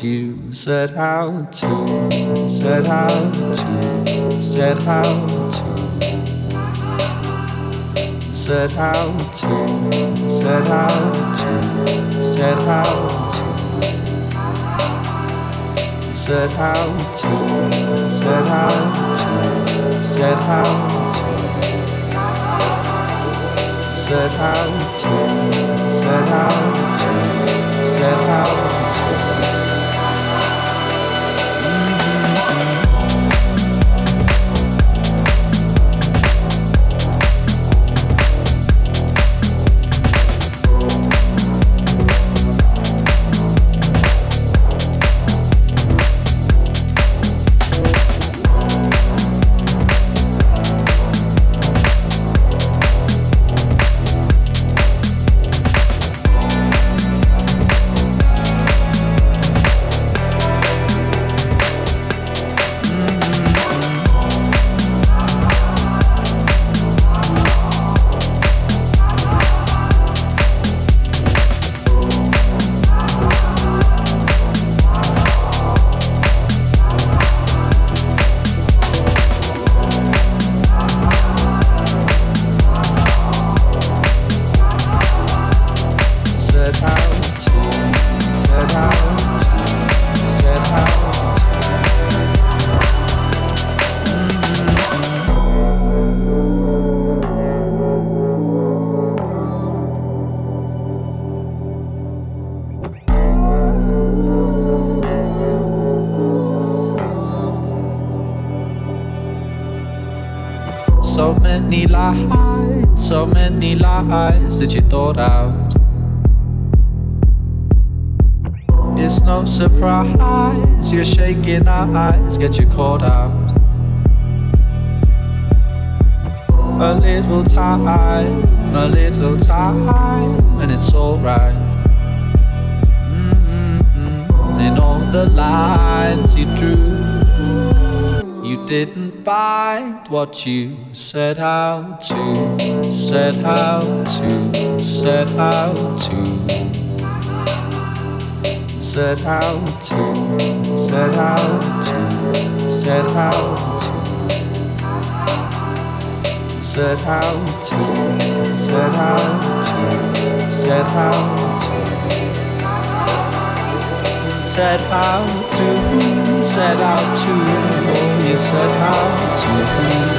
you set out to, set out to, set out to, set out to, set out to, set out to, set out to, set out to, set out to. Set out to, set out to, set out so many lies that you thought out. It's no surprise you're shaking our eyes get you caught out. A little time, a little time, and it's alright. Mm-hmm. In all the lines you drew didn't find what you set out to, set out to, set out to, set out to, set out to, set out to, set out to, set out to, set out to. Set out to, set out to, said how to be.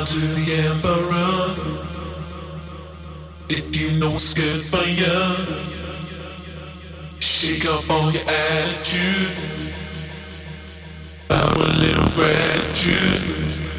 bow to the emperor. If you know scared you, shake up all your attitude. I a little gratitude.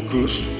To.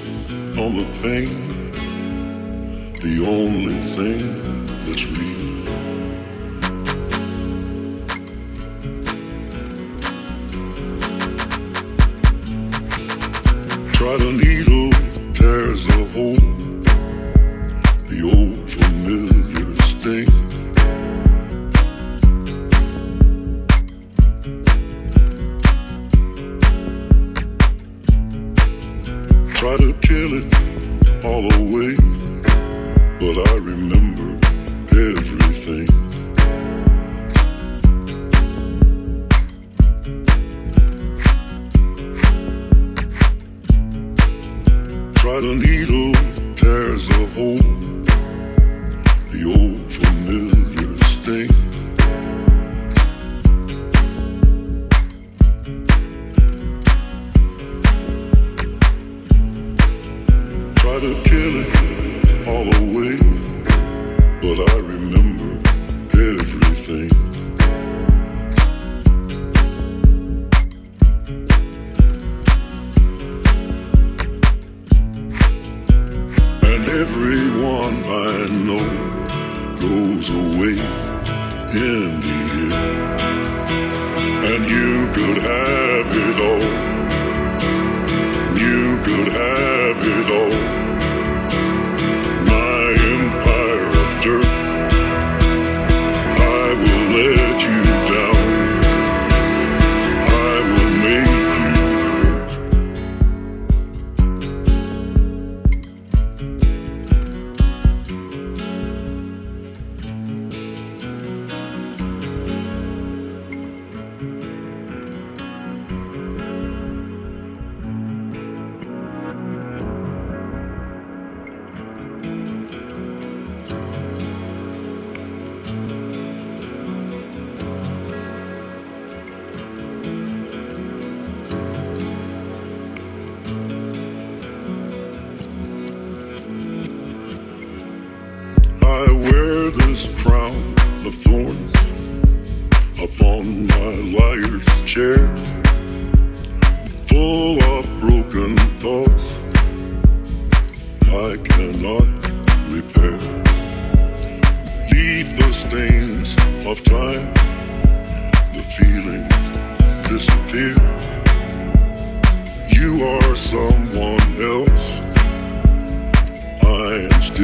Let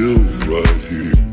right down.